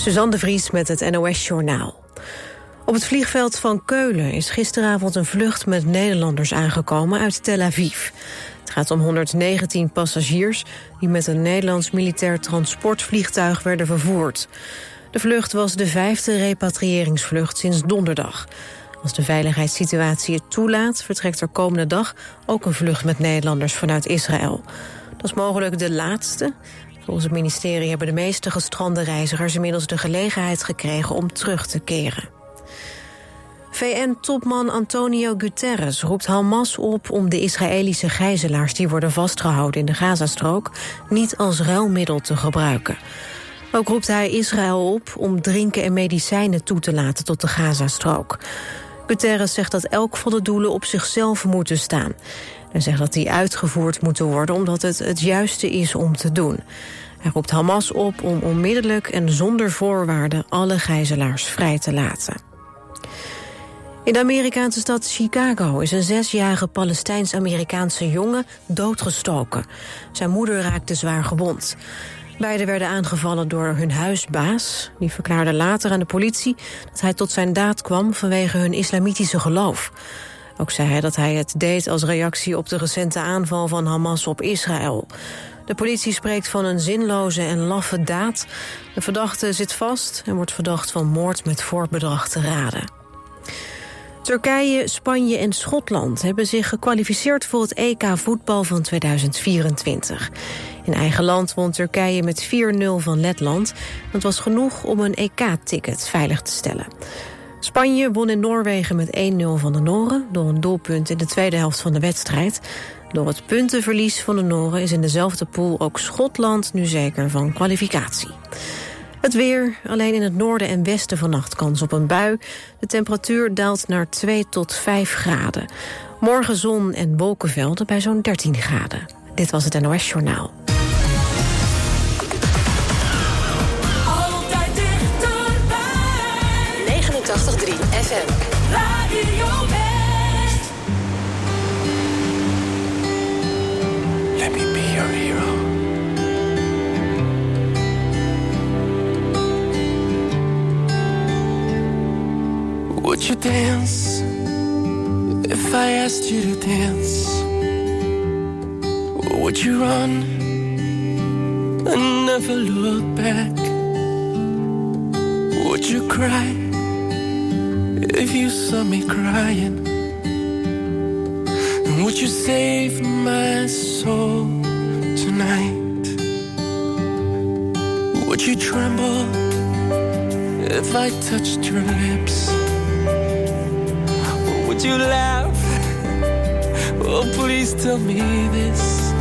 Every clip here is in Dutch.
Suzanne de Vries met het NOS Journaal. Op het vliegveld van Keulen is gisteravond een vlucht met Nederlanders aangekomen uit Tel Aviv. Het gaat om 119 passagiers die met een Nederlands militair transportvliegtuig werden vervoerd. De vlucht was de vijfde repatriëringsvlucht sinds donderdag. Als de veiligheidssituatie het toelaat, vertrekt er komende dag ook een vlucht met Nederlanders vanuit Israël. Dat is mogelijk de laatste. Volgens het ministerie hebben de meeste gestrande reizigers inmiddels de gelegenheid gekregen om terug te keren. VN-topman Antonio Guterres roept Hamas op om de Israëlische gijzelaars die worden vastgehouden in de Gazastrook niet als ruilmiddel te gebruiken. Ook roept hij Israël op om drinken en medicijnen toe te laten tot de Gazastrook. Guterres zegt dat elk van de doelen op zichzelf moeten staan. En zegt dat die uitgevoerd moeten worden omdat het het juiste is om te doen. Hij roept Hamas op om onmiddellijk en zonder voorwaarden alle gijzelaars vrij te laten. In de Amerikaanse stad Chicago is een zesjarige Palestijns-Amerikaanse jongen doodgestoken. Zijn moeder raakte zwaar gewond. Beiden werden aangevallen door hun huisbaas. Die verklaarde later aan de politie dat hij tot zijn daad kwam vanwege hun islamitische geloof. Ook zei hij dat hij het deed als reactie op de recente aanval van Hamas op Israël. De politie spreekt van een zinloze en laffe daad. De verdachte zit vast en wordt verdacht van moord met voorbedrag te raden. Turkije, Spanje en Schotland hebben zich gekwalificeerd voor het EK voetbal van 2024. In eigen land won Turkije met 4-0 van Letland. Dat was genoeg om een EK-ticket veilig te stellen. Spanje won in Noorwegen met 1-0 van de Noren... door een doelpunt in de tweede helft van de wedstrijd. Door het puntenverlies van de Noren is in dezelfde pool ook Schotland nu zeker van kwalificatie. Het weer, alleen in het noorden en westen vannacht kans op een bui. De temperatuur daalt naar 2 tot 5 graden. Morgen zon en wolkenvelden bij zo'n 13 graden. Dit was het NOS Journaal. You dance if I asked you to dance? Would you run and never look back? Would you cry if you saw me crying? And would you save my soul tonight? Would you tremble if I touched your lips? You laugh? Oh, please tell me this.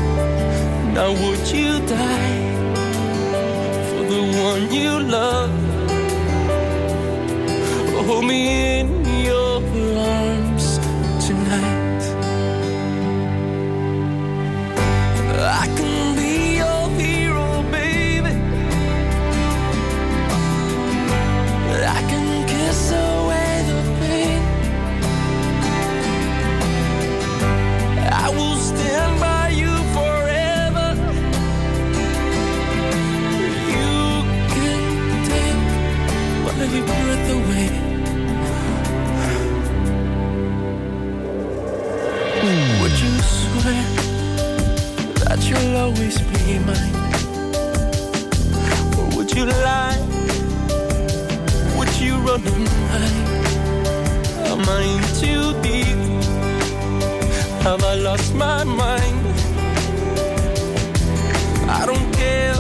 Now, would you die for the one you love? Hold me in your arms tonight. I can swear that you'll always be mine? Or would you lie? Would you run and hide? Am I in too deep? Have I lost my mind? I don't care,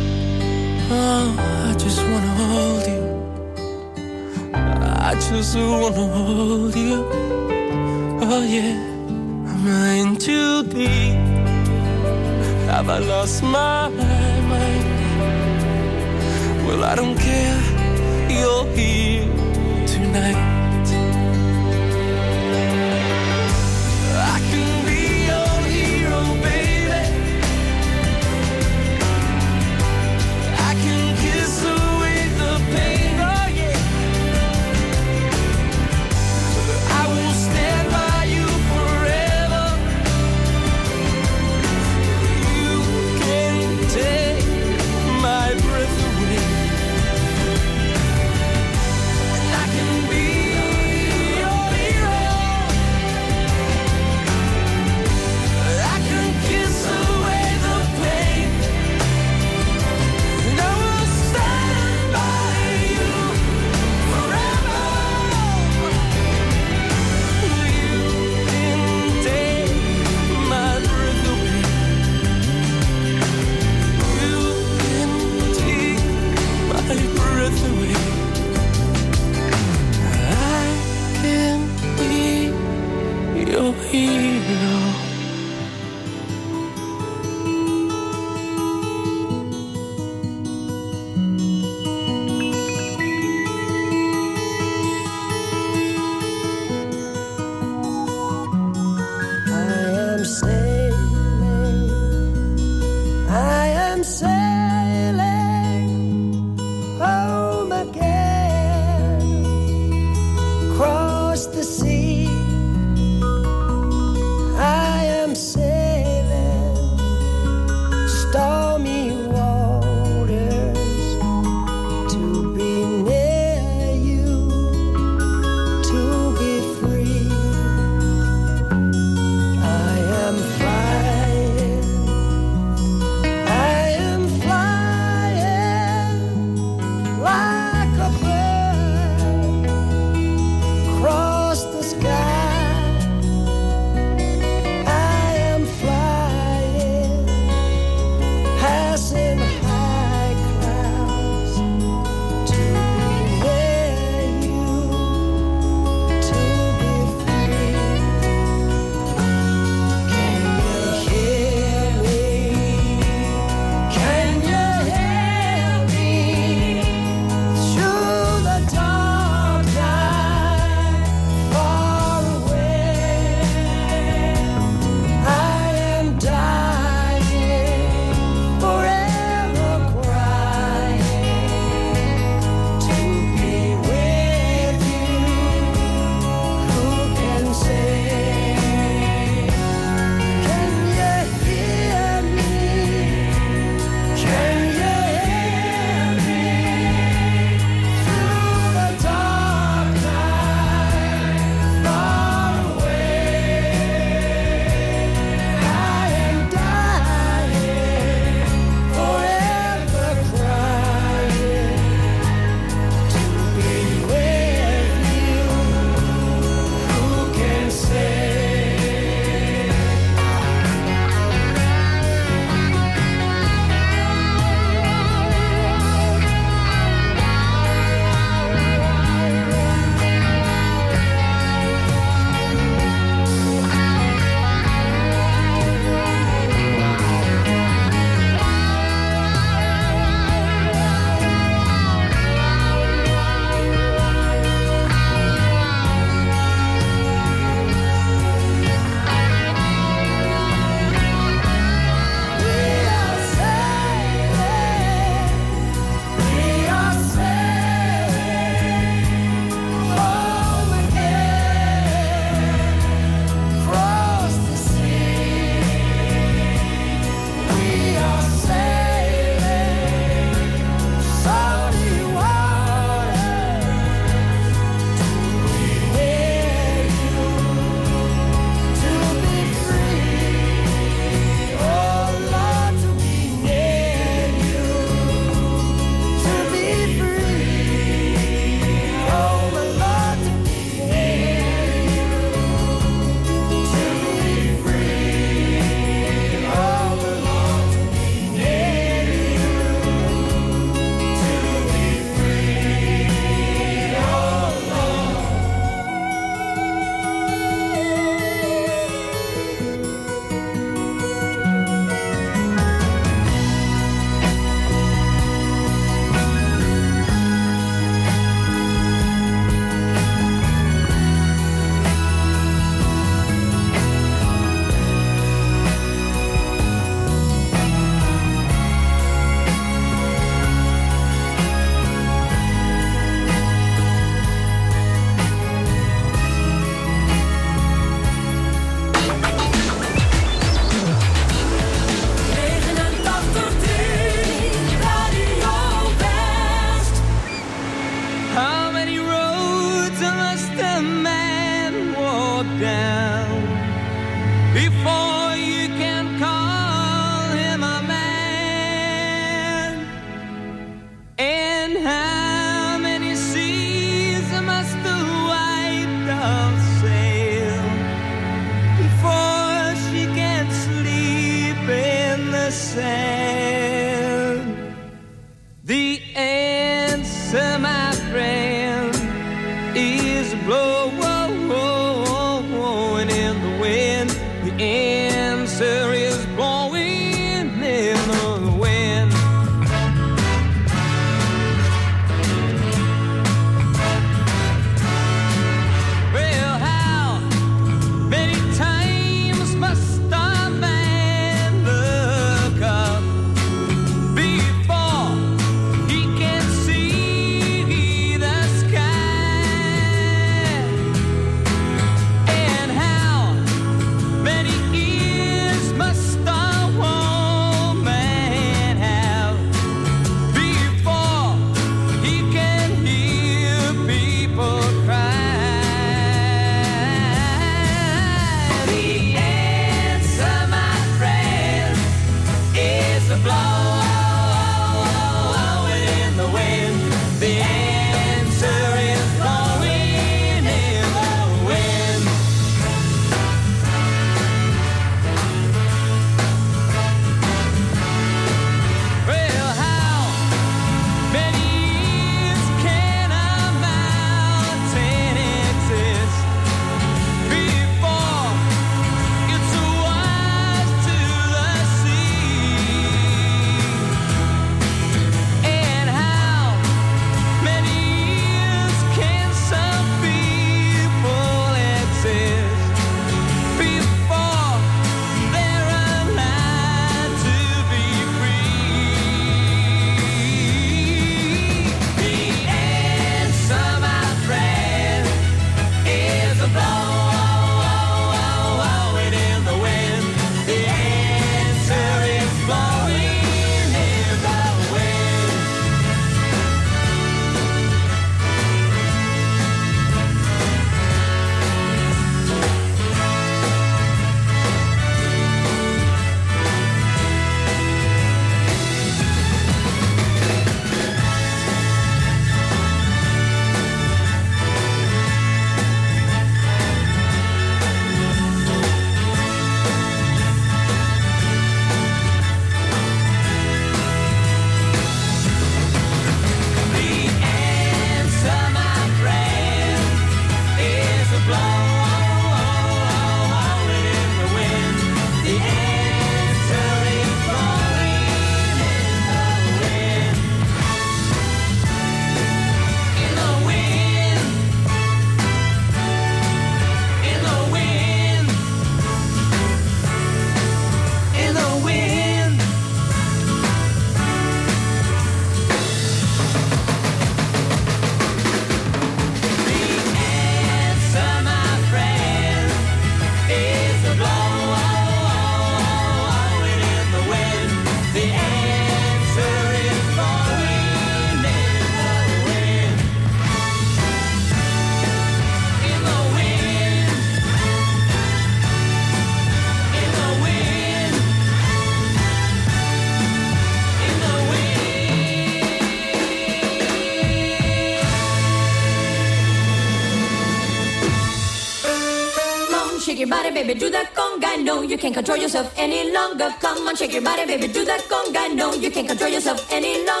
baby, do that conga. No, you can't control yourself any longer. Come on, shake your body, baby, do that conga. No, you can't control yourself any longer.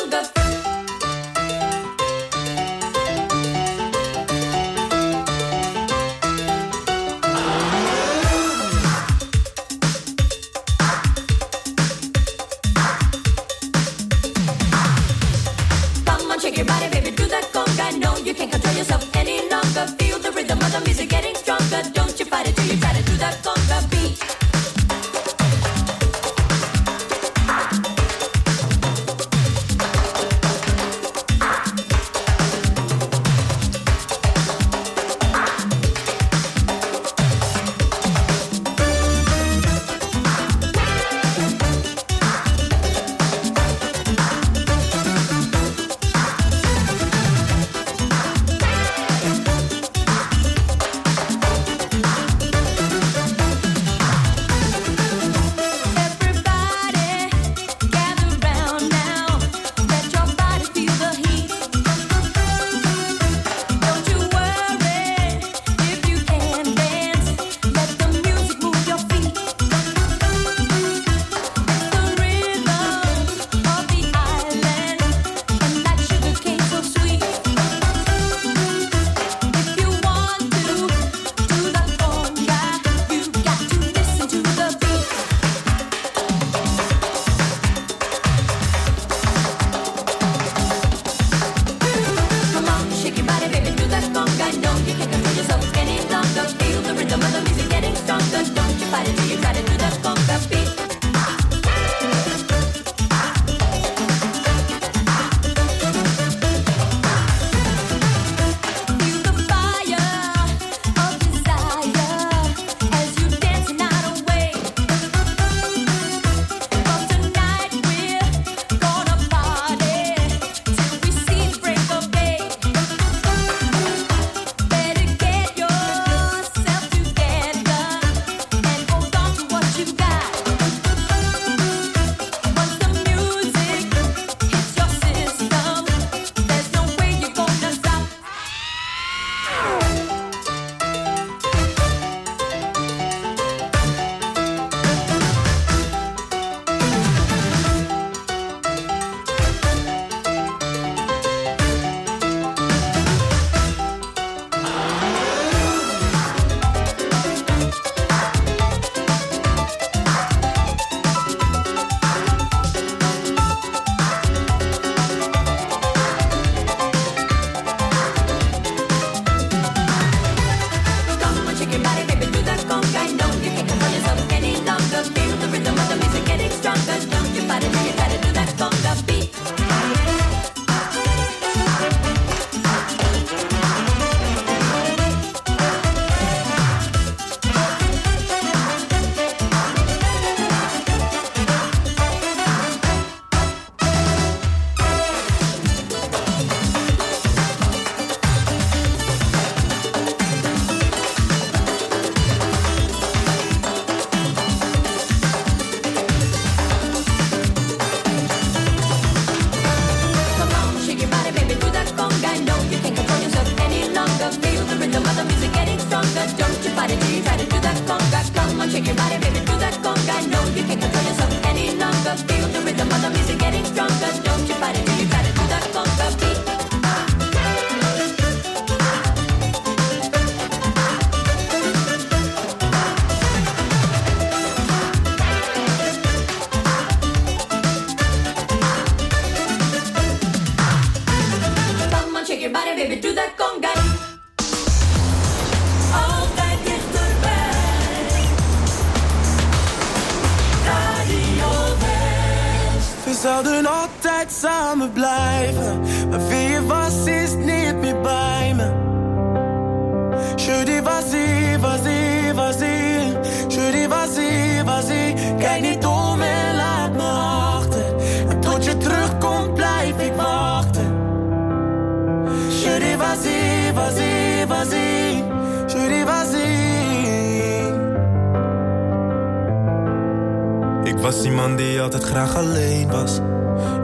graag alleen was.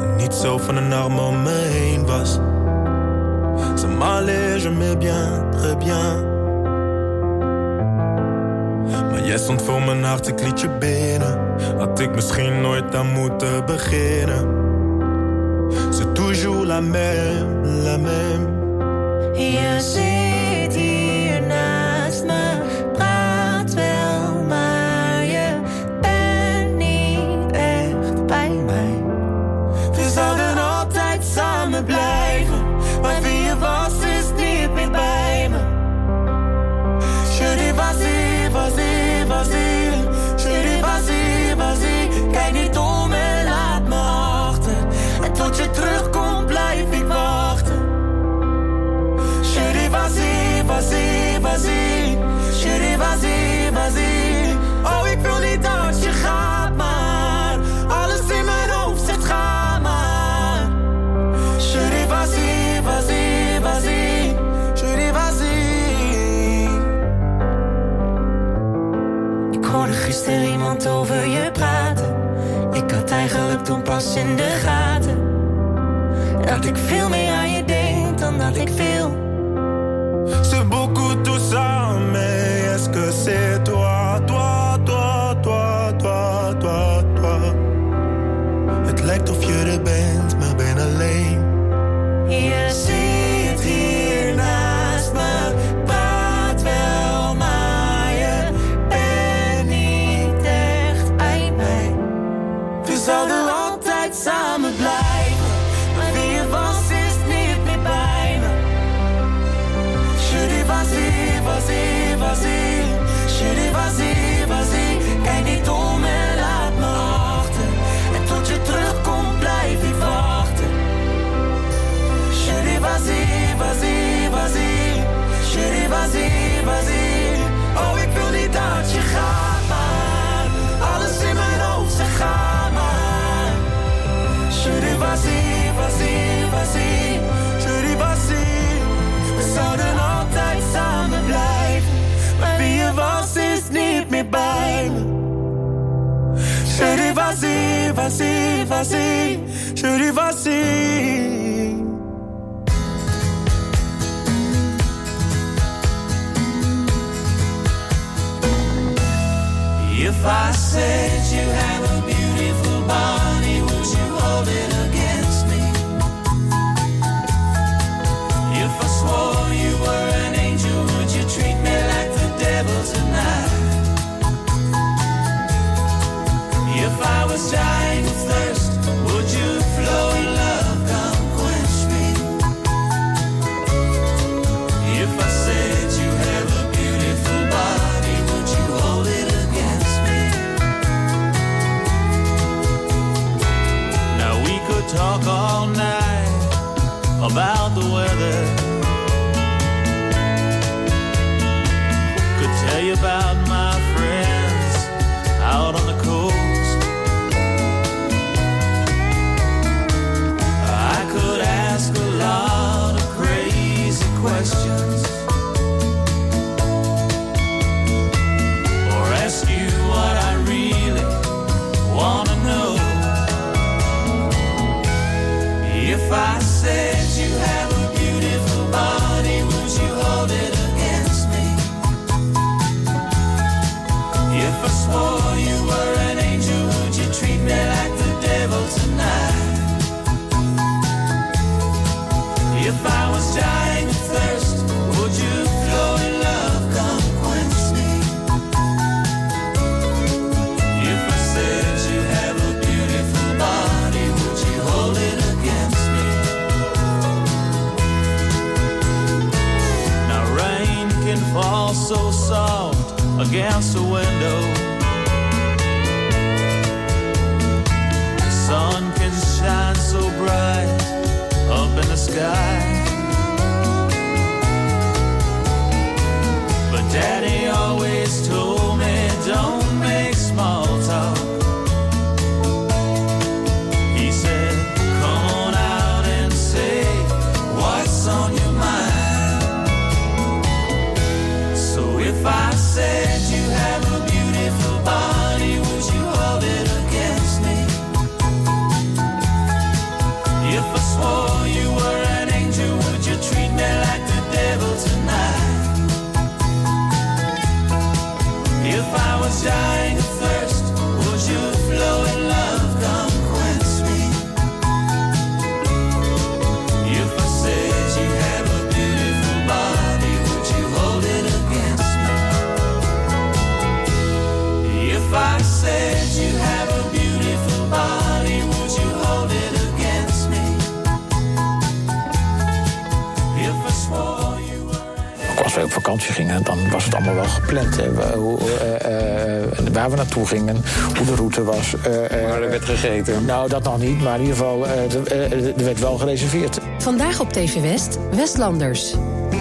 En niet zo van een arm om me heen was. Ça m'allait, je me bien, très bien. Maar jij stond voor mijn hart, ik liet je binnen. Had ik misschien nooit aan moeten beginnen. C'est toujours la même. in de gaten. Dat ik veel meer aan je denk dan dat ik wil. C'est beaucoup tout ça, mais est-ce que c'est toi, toi, toi, toi, toi, toi, toi? Het lijkt of je er bent. mi belle. Chérie, vas-y, vas-y, vas-y. Chérie, vas-y. If I say hoe de route was. eh, eh, Maar er werd gegeten. nou, dat nog niet, maar in ieder geval, eh, er eh, er werd wel gereserveerd. Vandaag op TV West, Westlanders.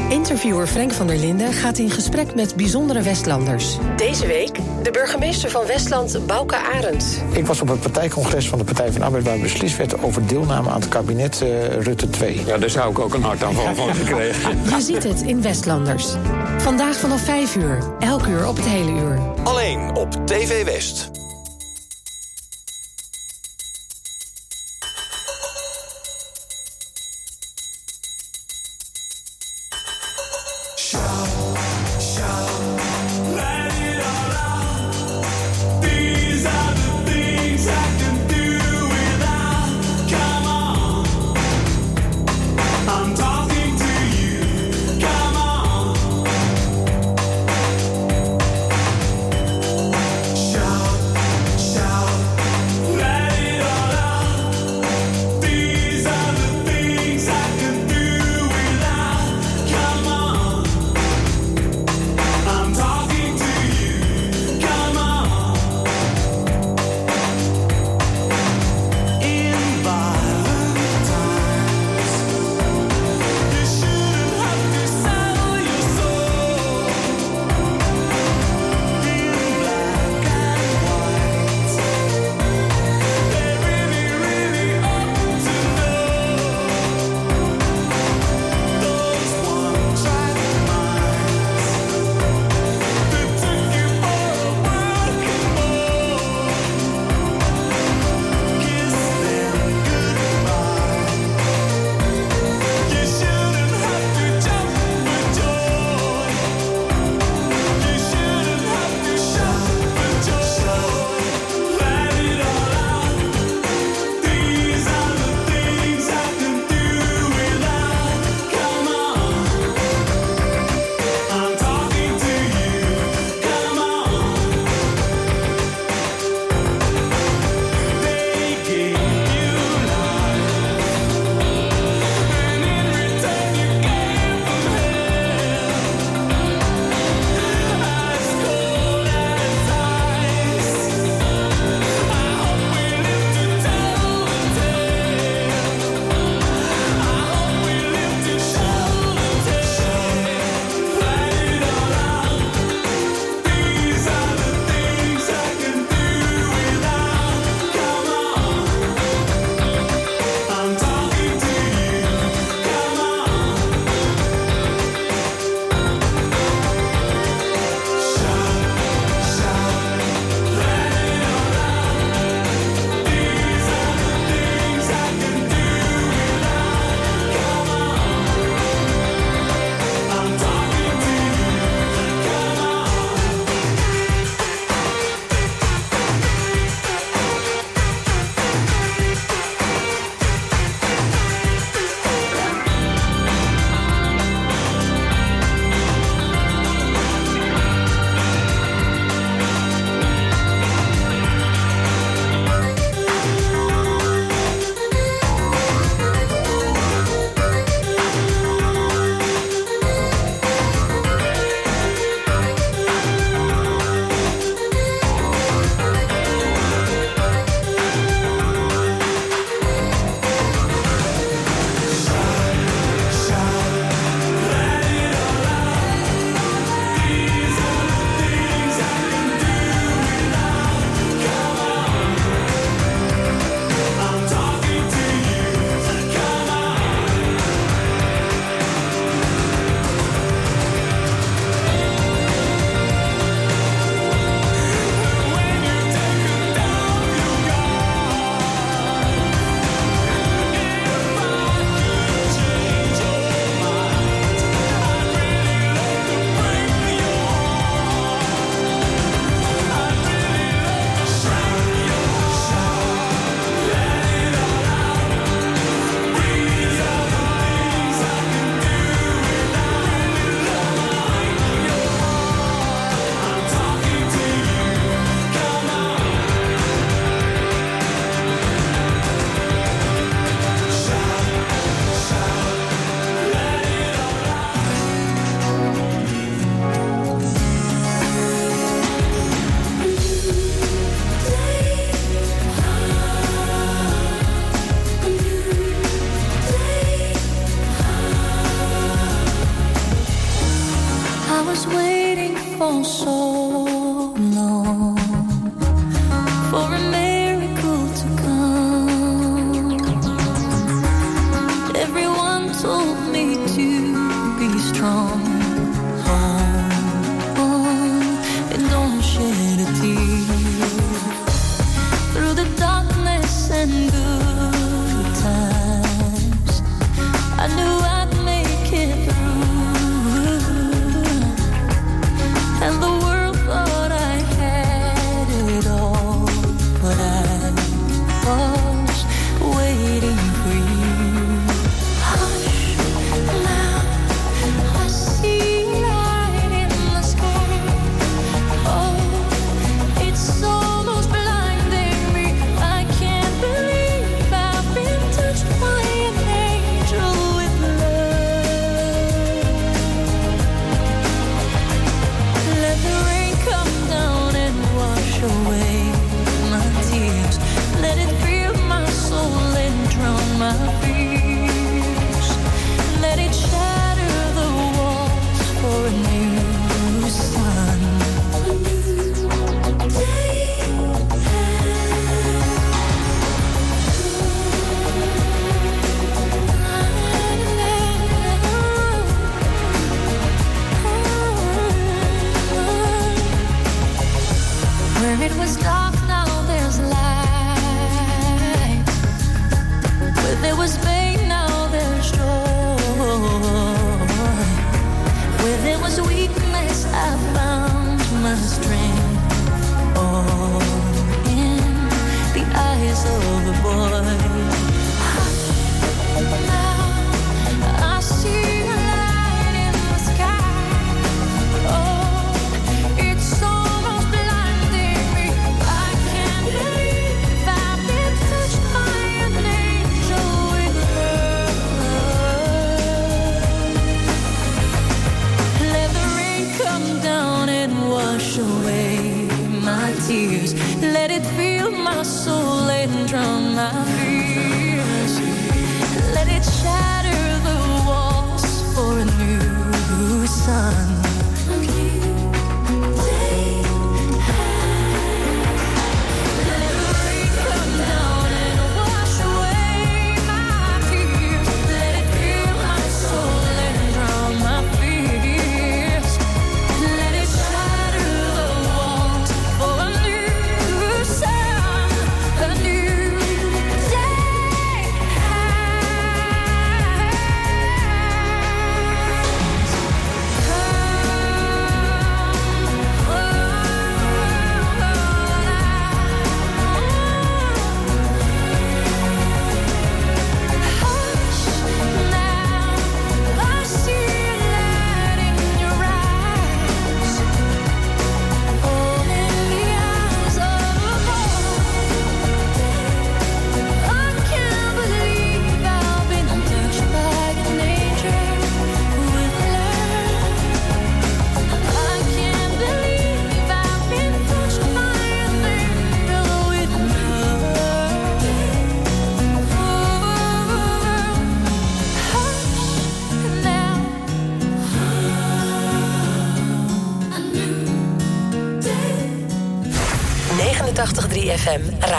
Interviewer Frank van der Linden gaat in gesprek met bijzondere Westlanders. Deze week de burgemeester van Westland, Bouke Arendt. Ik was op het partijcongres van de Partij van de Arbeid... waar beslist werd over deelname aan het kabinet eh, Rutte 2. Ja, daar zou ik ook een hartaanval van gekregen. Je ziet het in Westlanders. Vandaag vanaf 5 uur, elk uur op het hele uur. Alleen op TV West.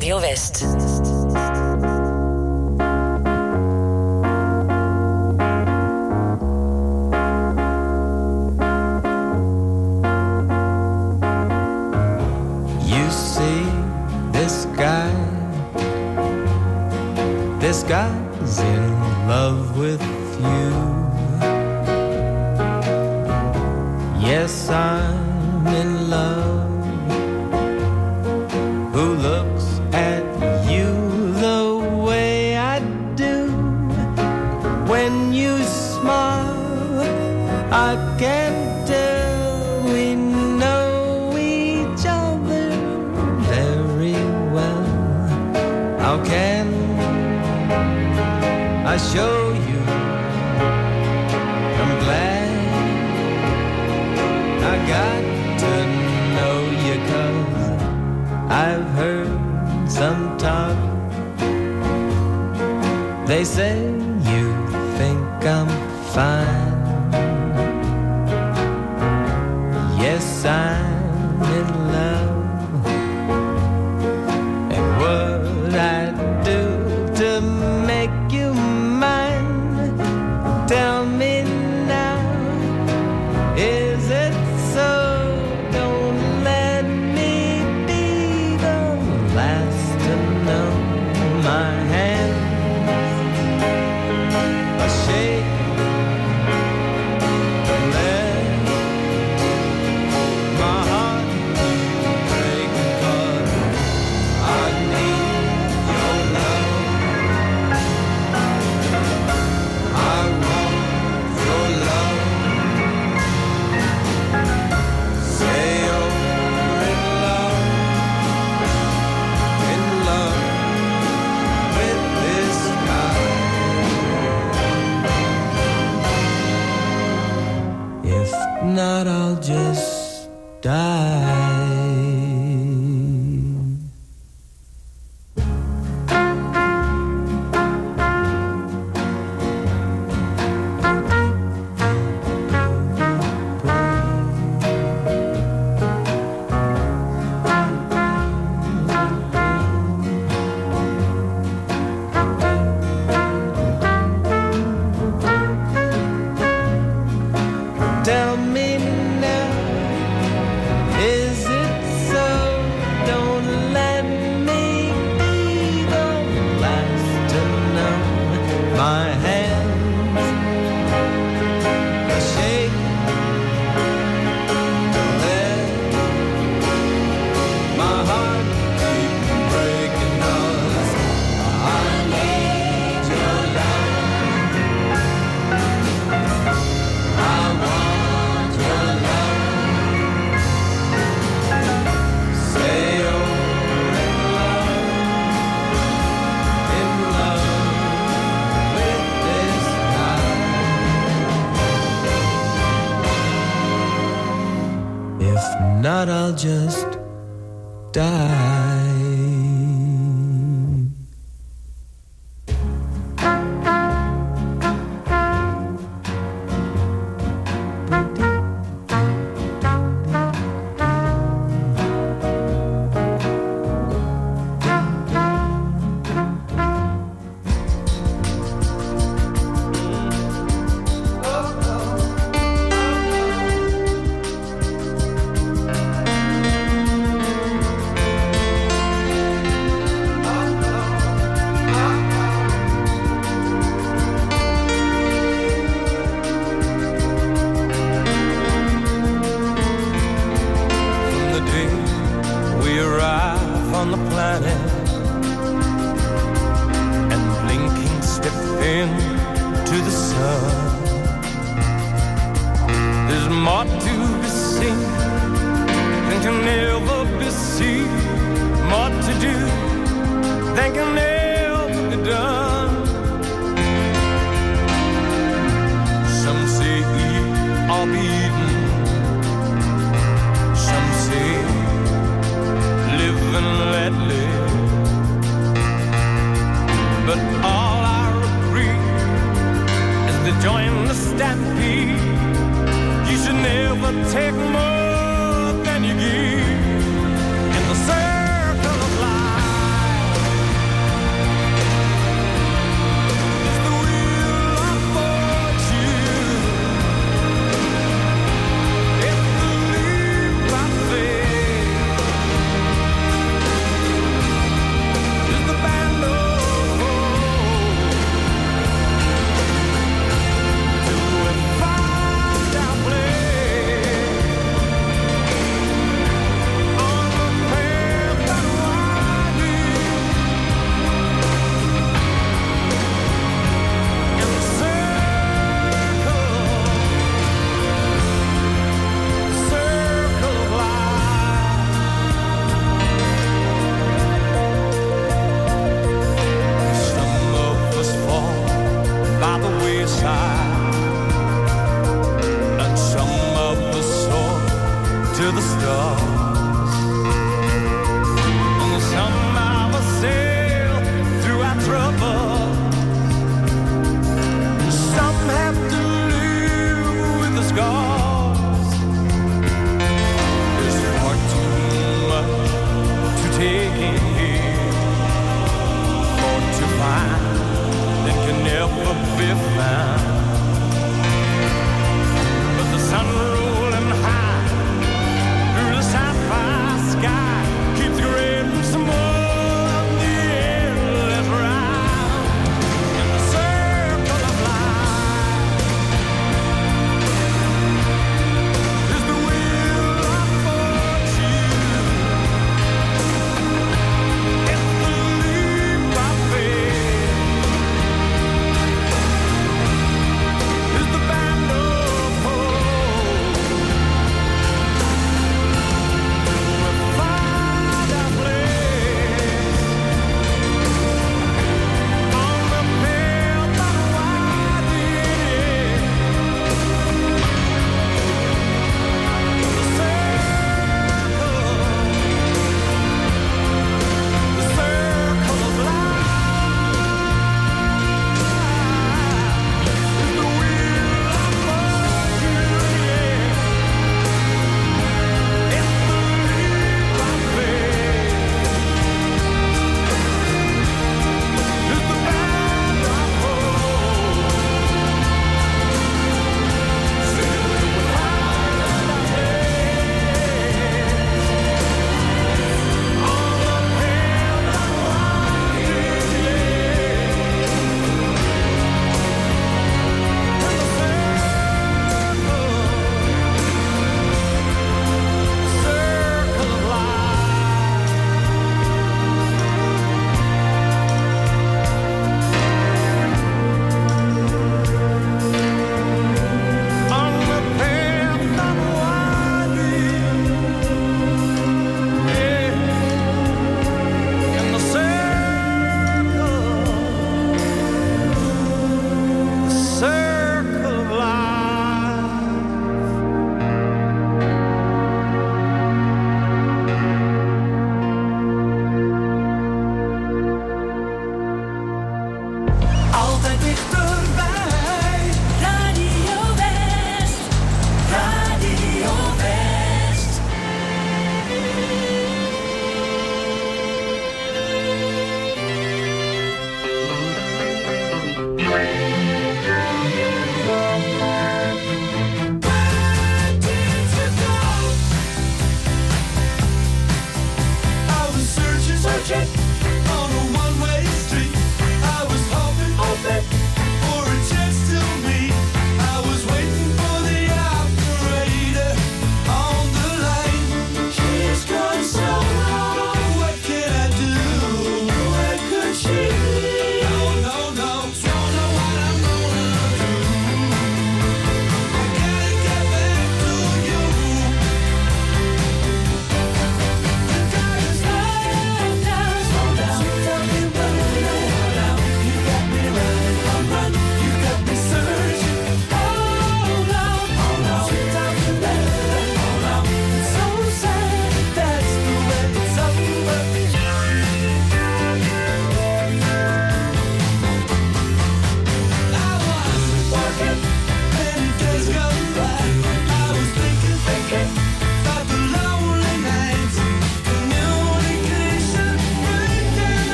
Radio West. In love.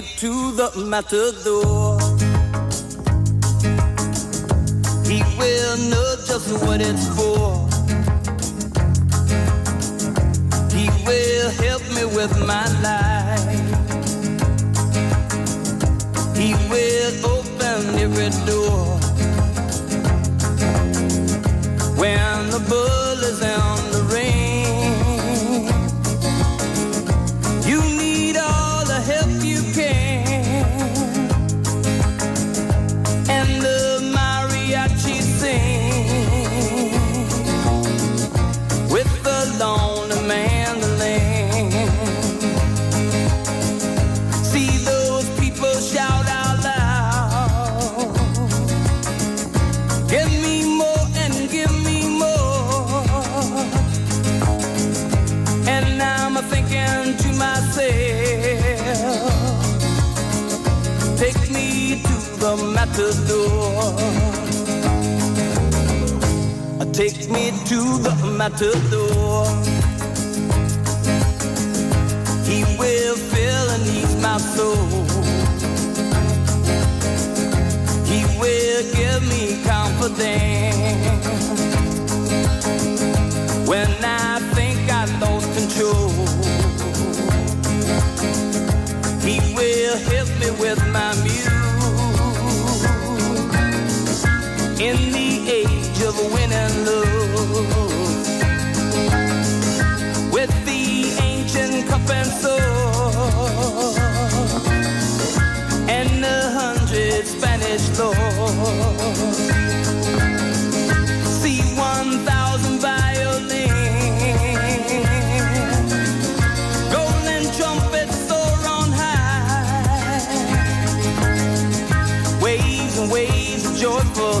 Me to the matador. He will know just what it's for. He will help me with my life. He will open every door. When the bull is on matador. Uh, take me to the matador. He will fill and ease my soul. He will give me confidence when I think I lost control. He will help me with my muse in the age of win and love with the ancient cup and sword and a hundred Spanish lords. See one thousand violins, golden trumpets high, waves and waves of joyful.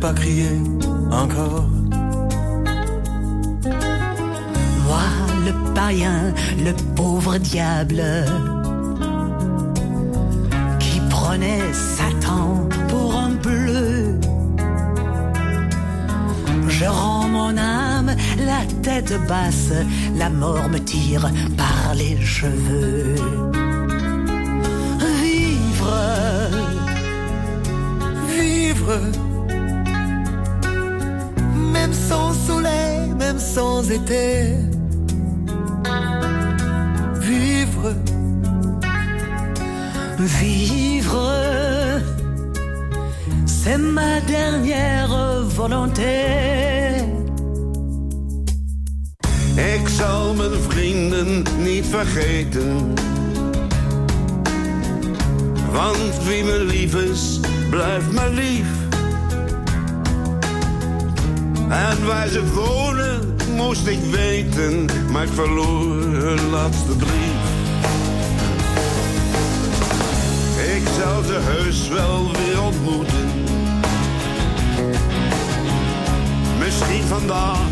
Pas crier encore. Moi, le païen, le pauvre diable, qui prenait Satan pour un bleu. Je rends mon âme la tête basse, la mort me tire par les cheveux. Vivre, Vivre, même sans été. Vivre, vivre, c'est ma dernière volonté. Ik zal mijn vrienden niet vergeten. Want wie me lief is, blijft me lief. En waar ze wonen, moest ik weten, maar ik verloor hun laatste brief. Ik zal ze heus wel weer ontmoeten. Misschien vandaag,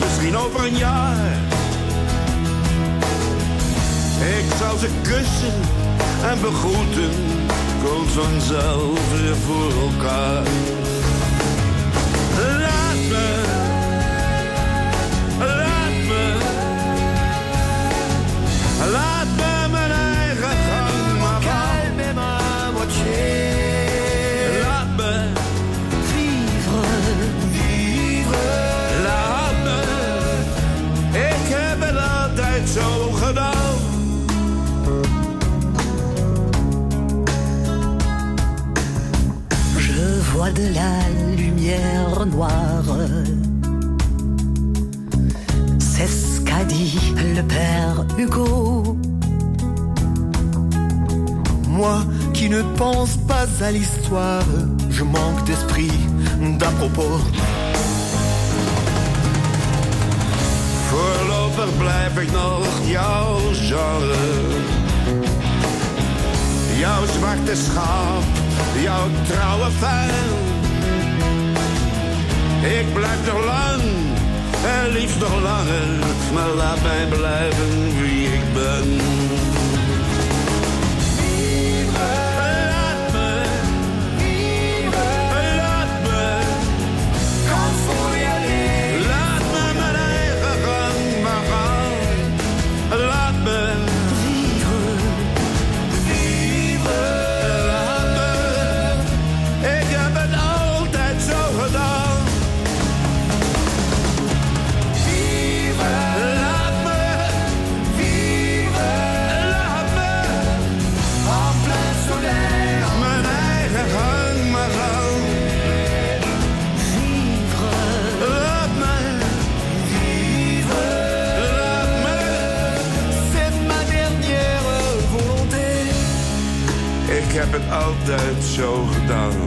misschien over een jaar. Ik zal ze kussen en begroeten, komt vanzelf weer voor elkaar. Laat me, de la lumière noire. C'est ce qu'a dit le père Hugo. moi qui ne pense pas à l'histoire, je manque d'esprit d'à propos. Blijf ik nog genre. Jouw zwarte jouw trouwe fan. Ik blijf nog lang, en liefst nog langer. Maar laat mij blijven wie ik ben. Heb het altijd zo gedaan.